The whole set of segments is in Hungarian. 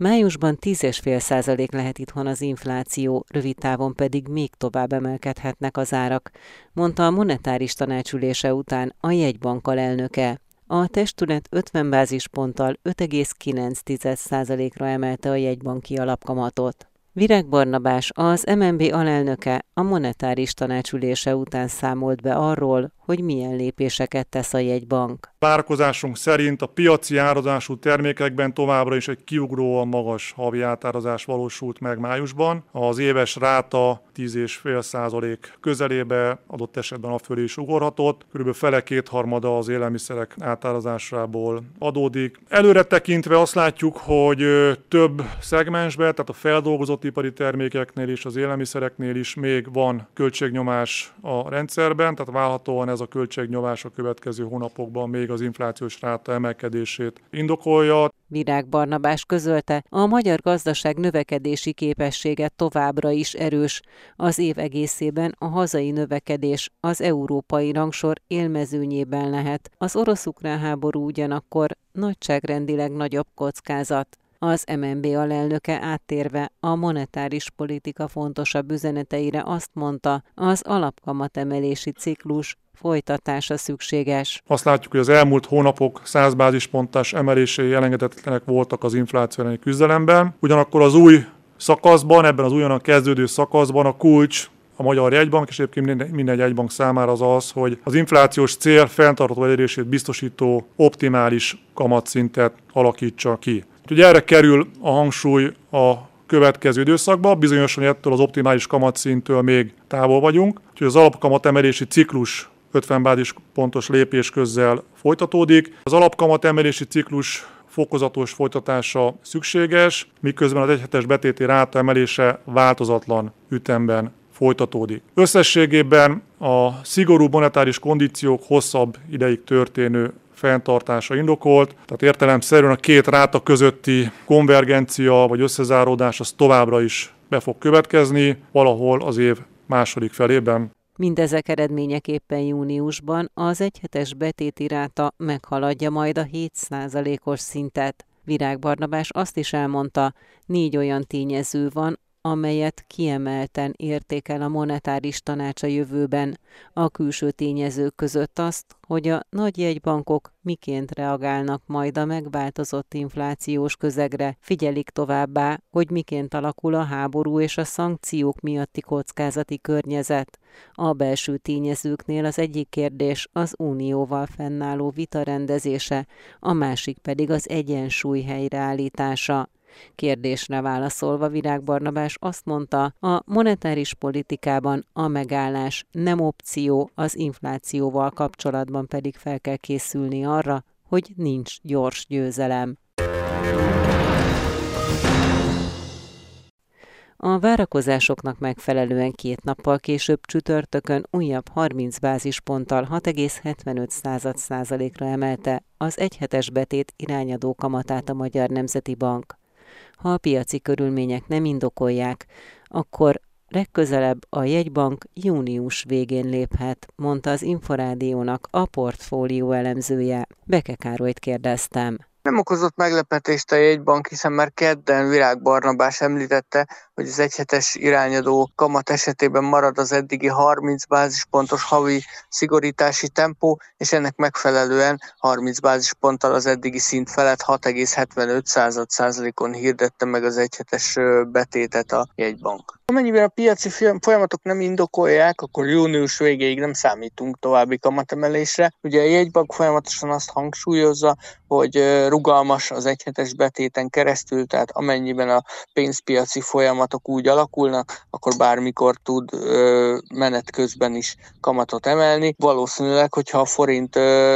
Májusban 10,5% lehet itthon az infláció, rövid távon pedig még tovább emelkedhetnek az árak, mondta a monetáris tanácsülése után a jegybank elnöke. A testület 50 bázisponttal 5,9%-ra emelte a jegybanki alapkamatot. Virág Barnabás, az MNB alelnöke a monetáris tanácsülése után számolt be arról, hogy milyen lépéseket tesz a jegybank. Várakozásunk szerint a piaci árazású termékekben továbbra is egy kiugróan magas havi átárazás valósult meg májusban. Az éves ráta 10,5 százalék közelébe, adott esetben a fölé is ugorhatott. Körülbelül fele kétharmada az élelmiszerek átárazásából adódik. Előre tekintve azt látjuk, hogy több szegmensben, tehát a feldolgozott ipari termékeknél és az élelmiszereknél is még van költségnyomás a rendszerben, tehát válhatóan ez a költségnyomás a következő hónapokban még az inflációs ráta emelkedését indokolja. Virág Barnabás közölte, a magyar gazdaság növekedési képessége továbbra is erős. Az év egészében a hazai növekedés az európai rangsor élmezőnyében lehet. Az orosz-ukrán háború ugyanakkor nagyságrendileg nagyobb kockázat. Az MNB alelnöke áttérve a monetáris politika fontosabb üzeneteire azt mondta, az alapkamatemelési ciklus folytatása szükséges. Azt látjuk, hogy az elmúlt hónapok 100 bázispontos emelései elengedhetetlenek voltak az infláció elleni küzdelemben. Ugyanakkor az új szakaszban, ebben az újonnan kezdődő szakaszban a kulcs a Magyar Jegybank, és egyébként minden, minden jegybank számára az az, hogy az inflációs cél fenntartható elérését biztosító optimális kamatszintet alakítsa ki. Úgyhogy erre kerül a hangsúly a következő időszakban, bizonyosan ettől az optimális kamatszintől még távol vagyunk, úgyhogy az alapkamat emelési ciklus 50 bázis pontos lépés közzel folytatódik. Az alapkamat emelési ciklus fokozatos folytatása szükséges, miközben az egyhetes betéti ráta emelése változatlan ütemben folytatódik. Összességében a szigorú monetáris kondíciók hosszabb ideig történő fenntartása indokolt, tehát értelemszerűen a két ráta közötti konvergencia vagy összezáródás az továbbra is be fog következni, valahol az év második felében. Mindezek eredményeképpen júniusban az egyhetes betéti ráta meghaladja majd a 7%-os szintet. Virág Barnabás azt is elmondta, négy olyan tényező van, amelyet kiemelten értékel a monetáris tanács a jövőben, a külső tényezők között azt, hogy a nagy jegybankok miként reagálnak majd a megváltozott inflációs közegre, figyelik továbbá, hogy miként alakul a háború és a szankciók miatti kockázati környezet. A belső tényezőknél az egyik kérdés az unióval fennálló vita rendezése, a másik pedig az egyensúly helyreállítása. Kérdésre válaszolva Virág Barnabás azt mondta, a monetáris politikában a megállás nem opció, az inflációval kapcsolatban pedig fel kell készülni arra, hogy nincs gyors győzelem. A várakozásoknak megfelelően két nappal később csütörtökön újabb 30 bázisponttal 6,75 százalékra emelte az egyhetes betét irányadó kamatát a Magyar Nemzeti Bank. Ha a piaci körülmények nem indokolják, akkor legközelebb a jegybank június végén léphet, mondta az Inforádiónak a portfólió elemzője. Beke Károlyt kérdeztem. Nem okozott meglepetést a jegybank, hiszen már kedden Virág Barnabás említette, hogy az egyhetes irányadó kamat esetében marad az eddigi 30 bázispontos havi szigorítási tempó, és ennek megfelelően 30 bázisponttal az eddigi szint felett 6,75 százalékon hirdette meg az egyhetes betétet a jegybank. Amennyiben a piaci folyamatok nem indokolják, akkor június végéig nem számítunk további kamatemelésre. Ugye a jegybank folyamatosan azt hangsúlyozza, hogy rugalmas az egyhetes betéten keresztül, tehát amennyiben a pénzpiaci folyamatok úgy alakulnak, akkor bármikor tud menet közben is kamatot emelni. Valószínűleg, hogyha a forint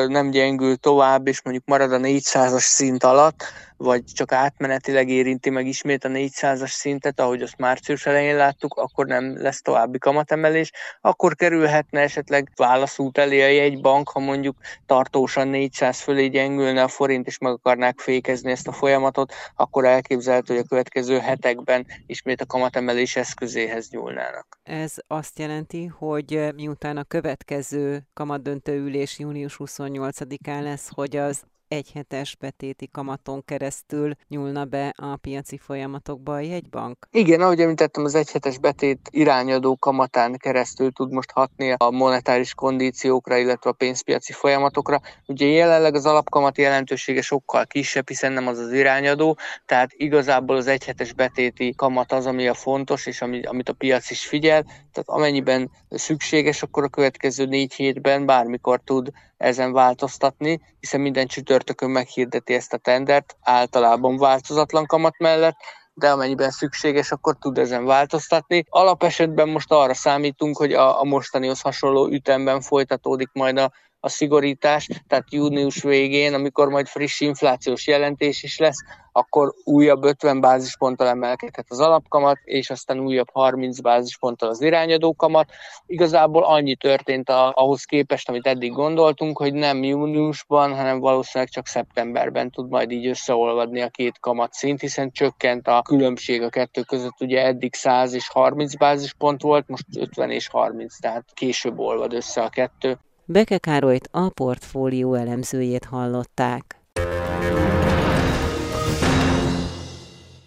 nem gyengül tovább, és mondjuk marad a 400-as szint alatt, vagy csak átmenetileg érinti meg ismét a 400-as szintet, ahogy azt március elején láttuk, akkor nem lesz további kamatemelés, akkor kerülhetne esetleg válaszút elé a jegybank, ha mondjuk tartósan 400 fölé gyengülne a forint, és meg akarnák fékezni ezt a folyamatot, akkor elképzelhető, hogy a következő hetekben ismét a kamatemelés eszközéhez nyúlnának. Ez azt jelenti, hogy miután a következő kamatdöntő ülés június 28-án lesz, hogy az egyhetes betéti kamaton keresztül nyúlna be a piaci folyamatokba a jegybank? Igen, ahogy említettem, az egyhetes betét irányadó kamatán keresztül tud most hatni a monetáris kondíciókra, illetve a pénzpiaci folyamatokra. Ugye jelenleg az alapkamat jelentősége sokkal kisebb, hiszen nem az az irányadó, tehát igazából az egyhetes betéti kamat az, ami a fontos, és ami, amit a piac is figyel, tehát amennyiben szükséges, akkor a következő négy hétben bármikor tud ezen változtatni, hiszen minden csütörtökön meghirdeti ezt a tendert, általában változatlan kamat mellett, de amennyiben szükséges, akkor tud ezen változtatni. Alapesetben most arra számítunk, hogy a, a mostanihoz hasonló ütemben folytatódik majd a, a szigorítás, tehát június végén, amikor majd friss inflációs jelentés is lesz, akkor újabb 50 bázisponttal emelkedhet az alapkamat, és aztán újabb 30 bázisponttal az irányadó kamat. Igazából annyi történt a, ahhoz képest, amit eddig gondoltunk, hogy nem júniusban, hanem valószínűleg csak szeptemberben tud majd így összeolvadni a két kamat szint, hiszen csökkent a különbség a kettő között, ugye eddig 100 és 30 bázispont volt, most 50 és 30, tehát később olvad össze a kettő. Beke Károlyt a portfólió elemzőjét hallották.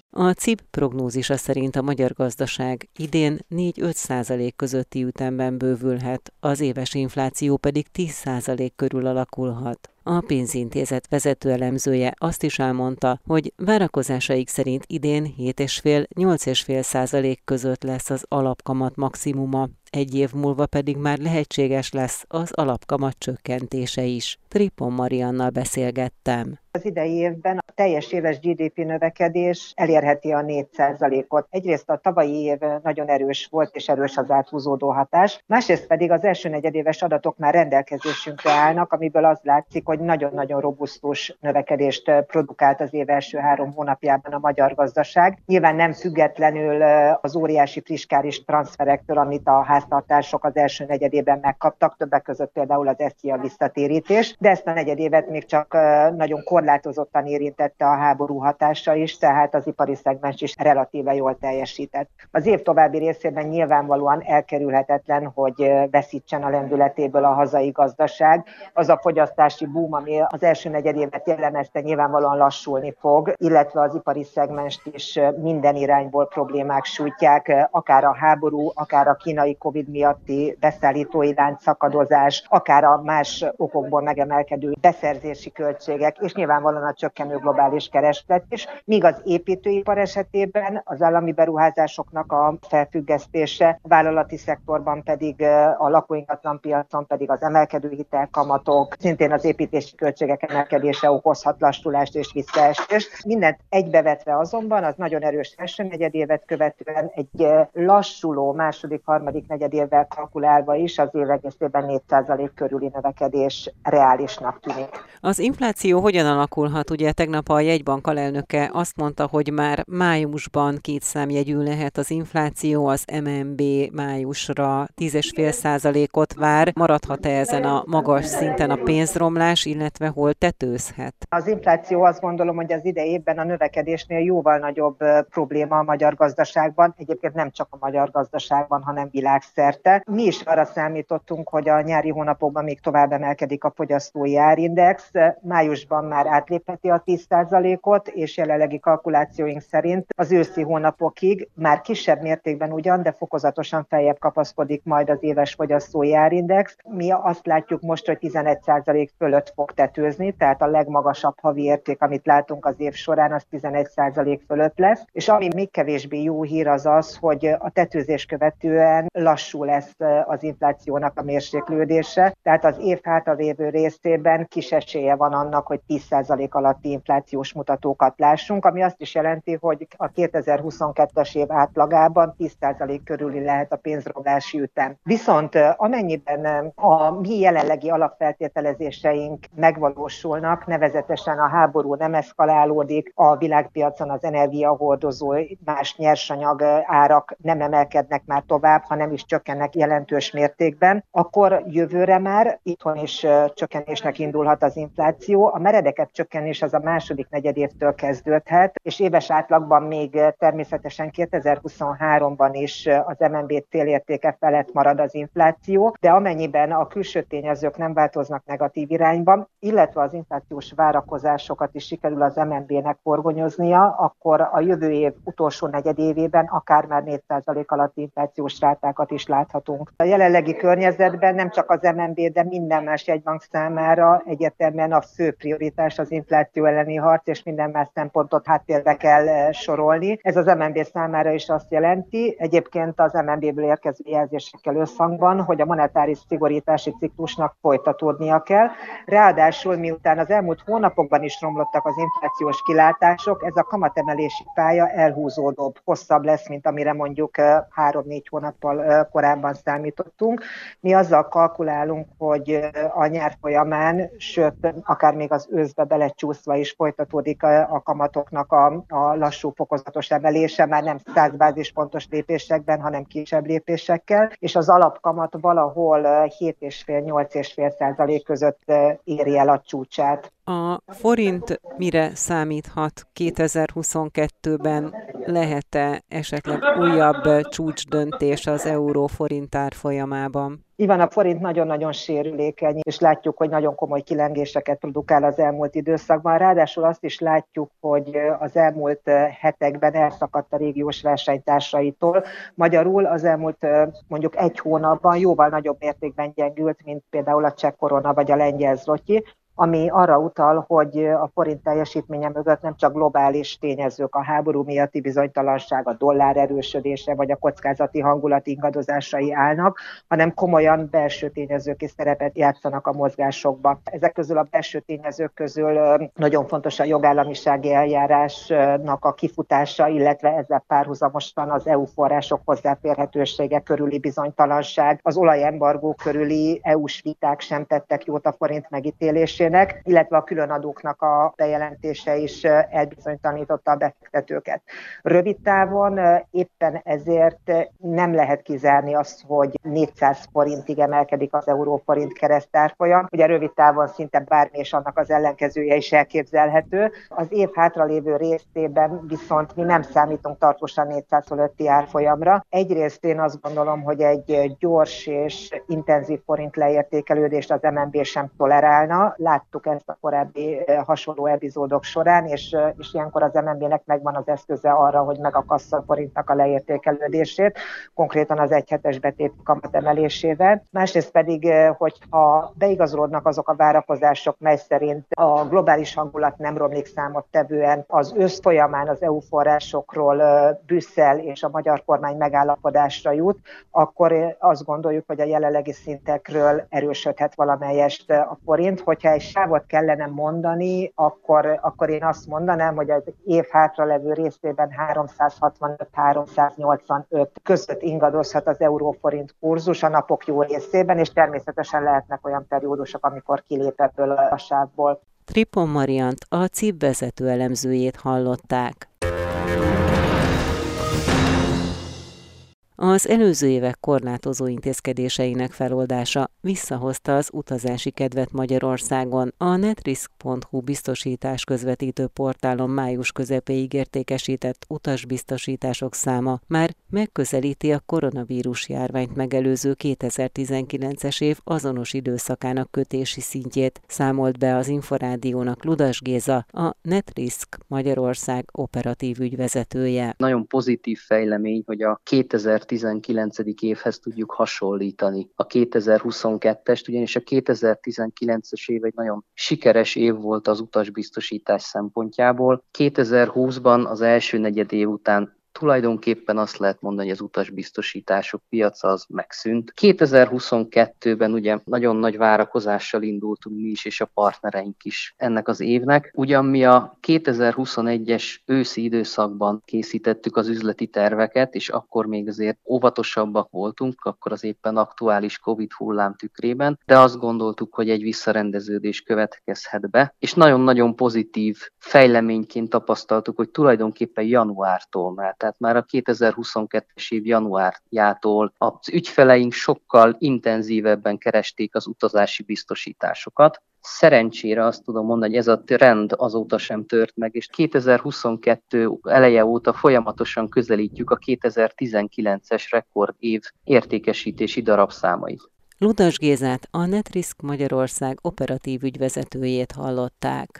A CIP prognózisa szerint a magyar gazdaság idén 4-5 százalék közötti ütemben bővülhet, az éves infláció pedig 10 százalék körül alakulhat. A pénzintézet vezető elemzője azt is elmondta, hogy várakozásaik szerint idén 7,5-8,5 százalék között lesz az alapkamat maximuma, egy év múlva pedig már lehetséges lesz az alapkamat csökkentése is. Tripon Mariannal beszélgettem. Az idei évben a teljes éves GDP növekedés elérheti a 4%-ot. Egyrészt a tavalyi év nagyon erős volt, és erős az áthúzódó hatás. Másrészt pedig az első negyedéves adatok már rendelkezésünkre állnak, amiből az látszik, hogy nagyon-nagyon robusztus növekedést produkált az év első három hónapjában a magyar gazdaság. Nyilván nem függetlenül az óriási fiskális transferektől, amit a háztartások az első negyedében megkaptak, többek között például az SZIA visszatérítés, de ezt a negyedévet még csak nagyon korlátozottan érintette a háború hatása is, tehát az ipari szegmens is relatíve jól teljesített. Az év további részében nyilvánvalóan elkerülhetetlen, hogy veszítsen a lendületéből a hazai gazdaság. Az a fogyasztási boom, ami az első negyedévet jellemezte, nyilvánvalóan lassulni fog, illetve az ipari szegmenst is minden irányból problémák sújtják, akár a háború, akár a kínai COVID miatti beszállítói lánc szakadozás, akár a más okokból megemelkedő beszerzési költségek, és nyilván nyilvánvalóan a csökkenő globális kereslet is, míg az építőipar esetében az állami beruházásoknak a felfüggesztése, a vállalati szektorban pedig a lakóingatlan piacon pedig az emelkedő hitelkamatok, szintén az építési költségek emelkedése okozhat lassulást és visszaestést. Mindent egybevetve azonban az nagyon erős első negyedévet követően egy lassuló második, harmadik negyedévvel kalkulálva is az év egészében 4% körüli növekedés reálisnak tűnik. Az infláció hogyan alakulhat. Ugye tegnap a jegybank alelnöke azt mondta, hogy már májusban két számjegyű lehet az infláció, az MNB májusra 10,5 százalékot vár. Maradhat-e ezen a magas szinten a pénzromlás, illetve hol tetőzhet? Az infláció azt gondolom, hogy az idejében a növekedésnél jóval nagyobb probléma a magyar gazdaságban, egyébként nem csak a magyar gazdaságban, hanem világszerte. Mi is arra számítottunk, hogy a nyári hónapokban még tovább emelkedik a fogyasztói árindex. Májusban már átlépheti a 10%-ot, és jelenlegi kalkulációink szerint az őszi hónapokig már kisebb mértékben ugyan, de fokozatosan feljebb kapaszkodik majd az éves fogyasztói árindex. Mi azt látjuk most, hogy 11% fölött fog tetőzni, tehát a legmagasabb havi érték, amit látunk az év során, az 11% fölött lesz. És ami még kevésbé jó hír az az, hogy a tetőzés követően lassú lesz az inflációnak a mérséklődése, tehát az év hátralévő részében kis esélye van annak, hogy 10 10% alatti inflációs mutatókat lássunk, ami azt is jelenti, hogy a 2022-es év átlagában 10% körüli lehet a pénzroblási ütem. Viszont amennyiben a mi jelenlegi alapfeltételezéseink megvalósulnak, nevezetesen a háború nem eszkalálódik, a világpiacon az energiahordozó más nyersanyag árak nem emelkednek már tovább, hanem is csökkennek jelentős mértékben, akkor jövőre már itthon is csökkenésnek indulhat az infláció. A meredeket csökkenés az a második negyedévtől kezdődhet, és éves átlagban még természetesen 2023-ban is az MNB célértéke felett marad az infláció, de amennyiben a külső tényezők nem változnak negatív irányba, országban, illetve az inflációs várakozásokat is sikerül az MNB-nek forgonyoznia, akkor a jövő év utolsó negyedévében akár már 4% alatti inflációs rátákat is láthatunk. A jelenlegi környezetben nem csak az MNB, de minden más jegybank számára egyértelműen a fő prioritás az infláció elleni harc, és minden más szempontot háttérbe kell eh, sorolni. Ez az MNB számára is azt jelenti, egyébként az MNB-ből érkező jelzésekkel összhangban, hogy a monetáris szigorítási ciklusnak folytatódnia kell. Ráadásul, miután az elmúlt hónapokban is romlottak az inflációs kilátások, ez a kamatemelési pálya elhúzódóbb, hosszabb lesz, mint amire mondjuk eh, három-négy hónappal korábban számítottunk. Mi azzal kalkulálunk, hogy a nyár folyamán, sőt, akár még az őszbe belecsúszva is folytatódik a kamatoknak a, a lassú fokozatos emelése, már nem 100 bázispontos lépésekben, hanem kisebb lépésekkel, és az alapkamat valahol 7,5-8,5 százalék között éri el a csúcsát. A forint mire számíthat 2022-ben? Lehet-e esetleg újabb csúcsdöntés az euró-forint árfolyamában? van, a forint nagyon-nagyon sérülékeny, és látjuk, hogy nagyon komoly kilengéseket produkál az elmúlt időszakban. Ráadásul azt is látjuk, hogy az elmúlt hetekben elszakadt a régiós versenytársaitól. Magyarul az elmúlt mondjuk egy hónapban jóval nagyobb mértékben gyengült, mint például a cseh korona vagy a lengyel zlotyi ami arra utal, hogy a forint teljesítménye mögött nem csak globális tényezők, a háború miatti bizonytalanság, a dollár erősödése vagy a kockázati hangulat ingadozásai állnak, hanem komolyan belső tényezők is szerepet játszanak a mozgásokba. Ezek közül a belső tényezők közül nagyon fontos a jogállamisági eljárásnak a kifutása, illetve ezzel párhuzamosan az EU források hozzáférhetősége körüli bizonytalanság, az olajembargó körüli EU-s viták sem tettek jót a forint megítélésén, működésének, illetve a különadóknak a bejelentése is elbizonytanította a befektetőket. Rövid távon éppen ezért nem lehet kizárni azt, hogy 400 forintig emelkedik az euróforint keresztárfolyam. Ugye rövid távon szinte bármi és annak az ellenkezője is elképzelhető. Az év hátralévő részében viszont mi nem számítunk tartósan 400 fölötti árfolyamra. Egyrészt én azt gondolom, hogy egy gyors és intenzív forint leértékelődést az MNB sem tolerálna láttuk ezt a korábbi hasonló epizódok során, és, és ilyenkor az MNB-nek megvan az eszköze arra, hogy megakassza a forintnak a leértékelődését, konkrétan az egyhetes betét kamat emelésével. Másrészt pedig, hogyha beigazolódnak azok a várakozások, mely szerint a globális hangulat nem romlik számot tevően, az ősz folyamán az EU forrásokról Brüsszel és a magyar kormány megállapodásra jut, akkor azt gondoljuk, hogy a jelenlegi szintekről erősödhet valamelyest a forint. Hogyha egy sávot kellene mondani, akkor, akkor én azt mondanám, hogy az év hátra levő részében 365-385 között ingadozhat az euróforint kurzus a napok jó részében, és természetesen lehetnek olyan periódusok, amikor kilép ebből a sávból. Tripon Mariant, a CIP vezető elemzőjét hallották. Az előző évek korlátozó intézkedéseinek feloldása visszahozta az utazási kedvet Magyarországon. A netrisk.hu biztosítás közvetítő portálon május közepéig értékesített utasbiztosítások száma már megközelíti a koronavírus járványt megelőző 2019-es év azonos időszakának kötési szintjét, számolt be az Inforádiónak Ludas Géza, a Netrisk Magyarország operatív ügyvezetője. Nagyon pozitív fejlemény, hogy a 2000 2019. évhez tudjuk hasonlítani a 2022-est, ugyanis a 2019-es év egy nagyon sikeres év volt az utasbiztosítás szempontjából. 2020-ban az első negyed év után tulajdonképpen azt lehet mondani, hogy az utasbiztosítások piaca az megszűnt. 2022-ben ugye nagyon nagy várakozással indultunk mi is, és a partnereink is ennek az évnek. Ugyan mi a 2021-es őszi időszakban készítettük az üzleti terveket, és akkor még azért óvatosabbak voltunk, akkor az éppen aktuális Covid hullám tükrében, de azt gondoltuk, hogy egy visszarendeződés következhet be, és nagyon-nagyon pozitív fejleményként tapasztaltuk, hogy tulajdonképpen januártól, mert tehát már a 2022-es év januárjától az ügyfeleink sokkal intenzívebben keresték az utazási biztosításokat. Szerencsére azt tudom mondani, hogy ez a trend azóta sem tört meg, és 2022 eleje óta folyamatosan közelítjük a 2019-es rekord év értékesítési darabszámait. Ludas Gézát, a Netrisk Magyarország operatív ügyvezetőjét hallották.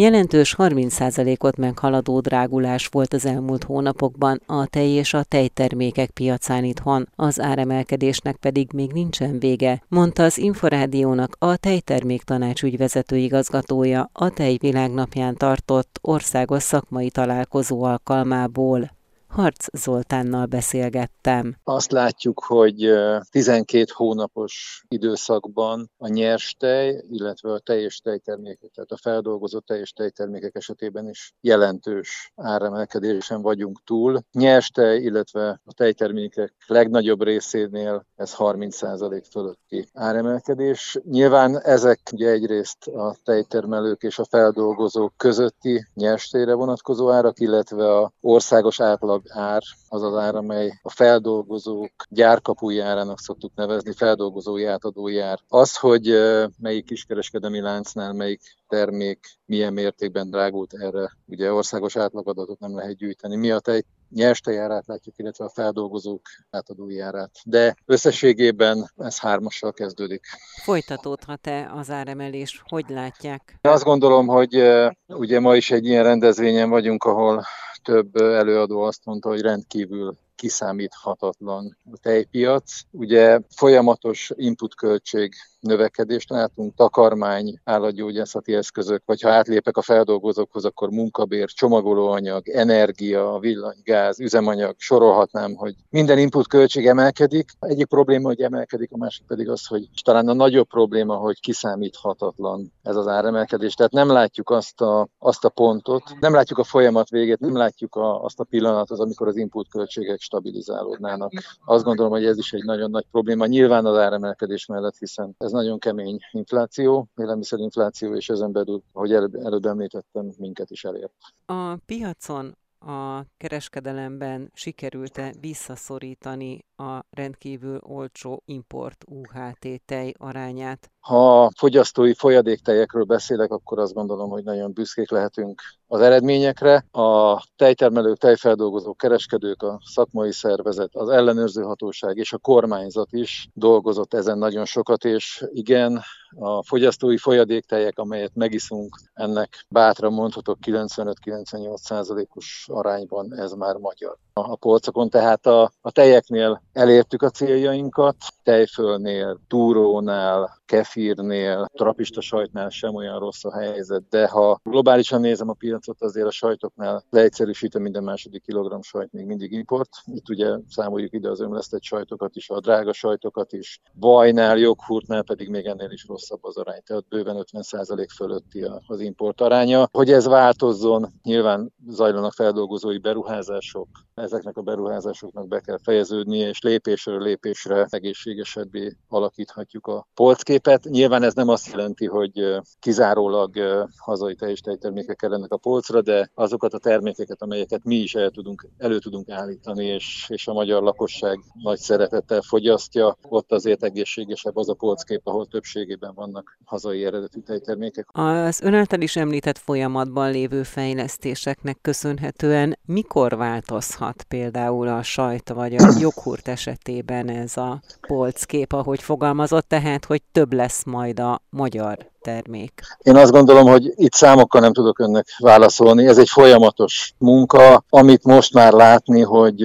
Jelentős 30%-ot meghaladó drágulás volt az elmúlt hónapokban a tej és a tejtermékek piacán itthon, az áremelkedésnek pedig még nincsen vége, mondta az Inforádiónak a tejtermék tanács ügyvezető igazgatója a Tejvilágnapján tartott országos szakmai találkozó alkalmából. Harc Zoltánnal beszélgettem. Azt látjuk, hogy 12 hónapos időszakban a nyers tej, illetve a teljes tejtermékek, tehát a feldolgozott teljes tejtermékek esetében is jelentős áremelkedésen vagyunk túl. Nyers tej, illetve a tejtermékek legnagyobb részénél ez 30% fölötti áremelkedés. Nyilván ezek ugye egyrészt a tejtermelők és a feldolgozók közötti nyers tejre vonatkozó árak, illetve a országos átlag átlag ár az az ár, amely a feldolgozók gyárkapujárának szoktuk nevezni, feldolgozói átadói ár. Az, hogy melyik kiskereskedelmi láncnál melyik termék milyen mértékben drágult erre, ugye országos átlagadatot nem lehet gyűjteni. Mi a tej nyers tejárát látjuk, illetve a feldolgozók átadói árát. De összességében ez hármassal kezdődik. Folytatódhat-e az áremelés? Hogy látják? Azt gondolom, hogy ugye ma is egy ilyen rendezvényen vagyunk, ahol több előadó azt mondta, hogy rendkívül kiszámíthatatlan a tejpiac. Ugye folyamatos inputköltség növekedést látunk, takarmány, állatgyógyászati eszközök, vagy ha átlépek a feldolgozókhoz, akkor munkabér, csomagolóanyag, energia, villanygáz, üzemanyag, sorolhatnám, hogy minden input költség emelkedik. Egyik probléma, hogy emelkedik, a másik pedig az, hogy talán a nagyobb probléma, hogy kiszámíthatatlan ez az áremelkedés. Tehát nem látjuk azt a, azt a pontot, nem látjuk a folyamat végét, nem látjuk a, azt a pillanatot, amikor az input költségek stabilizálódnának. Azt gondolom, hogy ez is egy nagyon nagy probléma. Nyilván az áremelkedés mellett, hiszen ez nagyon kemény infláció, élelmiszerinfláció, és ezen belül, ahogy előbb, előbb említettem, minket is elért. A piacon a kereskedelemben sikerült-e visszaszorítani a rendkívül olcsó import UHT tej arányát? Ha fogyasztói folyadéktejekről beszélek, akkor azt gondolom, hogy nagyon büszkék lehetünk az eredményekre. A tejtermelők, tejfeldolgozók, kereskedők, a szakmai szervezet, az ellenőrző hatóság és a kormányzat is dolgozott ezen nagyon sokat, és igen, a fogyasztói folyadéktejek, amelyet megiszunk, ennek bátran mondhatok 95-98 százalékos arányban ez már magyar a polcokon, tehát a, a tejeknél elértük a céljainkat, tejfölnél, túrónál, kefirnél, trapista sajtnál sem olyan rossz a helyzet, de ha globálisan nézem a piacot, azért a sajtoknál leegyszerűsítem minden második kilogramm sajt még mindig import. Itt ugye számoljuk ide az ömlesztett sajtokat is, a drága sajtokat is. Bajnál, joghurtnál pedig még ennél is rosszabb az arány, tehát bőven 50% fölötti az import aránya. Hogy ez változzon, nyilván zajlanak feldolgozói beruházások, ezeknek a beruházásoknak be kell fejeződnie, és lépésről lépésre egészségesebbé alakíthatjuk a polcképet. Nyilván ez nem azt jelenti, hogy kizárólag hazai teljes tejtermékek kellenek a polcra, de azokat a termékeket, amelyeket mi is el tudunk, elő tudunk állítani, és, és a magyar lakosság nagy szeretettel fogyasztja, ott azért egészségesebb az a polckép, ahol többségében vannak hazai eredetű tejtermékek. Az ön által is említett folyamatban lévő fejlesztéseknek köszönhetően mikor változhat változhat például a sajt vagy a joghurt esetében ez a polckép, ahogy fogalmazott, tehát hogy több lesz majd a magyar termék? Én azt gondolom, hogy itt számokkal nem tudok önnek válaszolni. Ez egy folyamatos munka, amit most már látni, hogy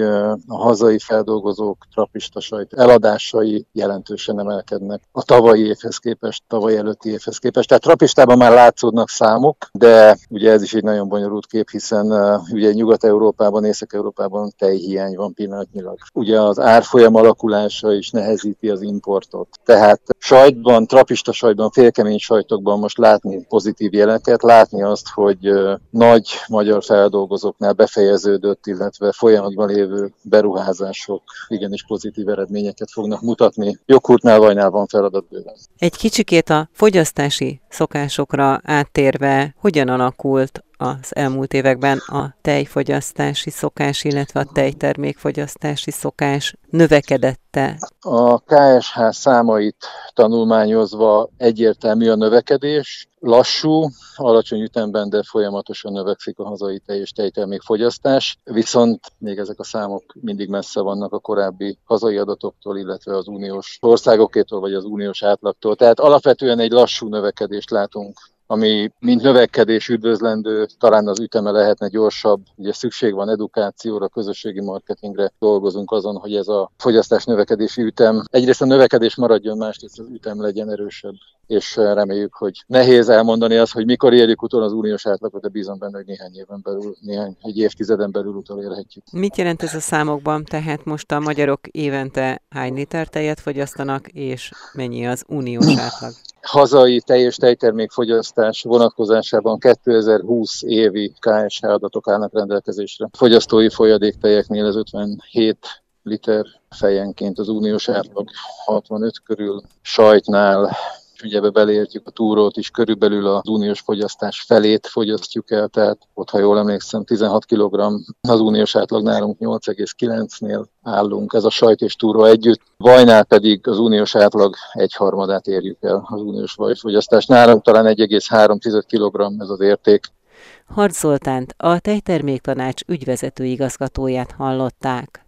a hazai feldolgozók trapista sajt eladásai jelentősen emelkednek a tavalyi évhez képest, tavaly előtti évhez képest. Tehát trapistában már látszódnak számok, de ugye ez is egy nagyon bonyolult kép, hiszen ugye Nyugat-Európában, Észak-Európában tejhiány van pillanatnyilag. Ugye az árfolyam alakulása is nehezíti az importot. Tehát sajtban, trapista sajtban, félkemény sajt sajtokban most látni pozitív jeleket, látni azt, hogy nagy magyar feldolgozóknál befejeződött, illetve folyamatban lévő beruházások igenis pozitív eredményeket fognak mutatni. Joghurtnál, vajnál van feladat bőven. Egy kicsikét a fogyasztási szokásokra áttérve, hogyan alakult az elmúlt években a tejfogyasztási szokás, illetve a tejtermékfogyasztási szokás növekedette? A KSH számait tanulmányozva egyértelmű a növekedés, lassú, alacsony ütemben, de folyamatosan növekszik a hazai tej és tejtermékfogyasztás, viszont még ezek a számok mindig messze vannak a korábbi hazai adatoktól, illetve az uniós országokétól, vagy az uniós átlagtól. Tehát alapvetően egy lassú növekedést látunk ami mint növekedés üdvözlendő, talán az üteme lehetne gyorsabb. Ugye szükség van edukációra, közösségi marketingre, dolgozunk azon, hogy ez a fogyasztás növekedési ütem egyrészt a növekedés maradjon, másrészt az ütem legyen erősebb és reméljük, hogy nehéz elmondani azt, hogy mikor érjük utol az uniós átlagot, de bízom benne, hogy néhány éven belül, néhány egy évtizeden belül utolérhetjük. Mit jelent ez a számokban? Tehát most a magyarok évente hány liter tejet fogyasztanak, és mennyi az uniós átlag? Hazai teljes tejtermékfogyasztás vonatkozásában 2020 évi KSH adatok állnak rendelkezésre. Fogyasztói folyadéktejeknél ez 57 liter fejenként az uniós átlag 65 körül, sajtnál ugye ebbe beleértjük a túrót is, körülbelül az uniós fogyasztás felét fogyasztjuk el, tehát ott, ha jól emlékszem, 16 kg, az uniós átlag nálunk 8,9-nél állunk, ez a sajt és túró együtt. Vajnál pedig az uniós átlag egyharmadát érjük el az uniós vajfogyasztás. Nálunk talán 1,3 kg ez az érték. Harc Zoltánt, a Tejterméktanács ügyvezető igazgatóját hallották.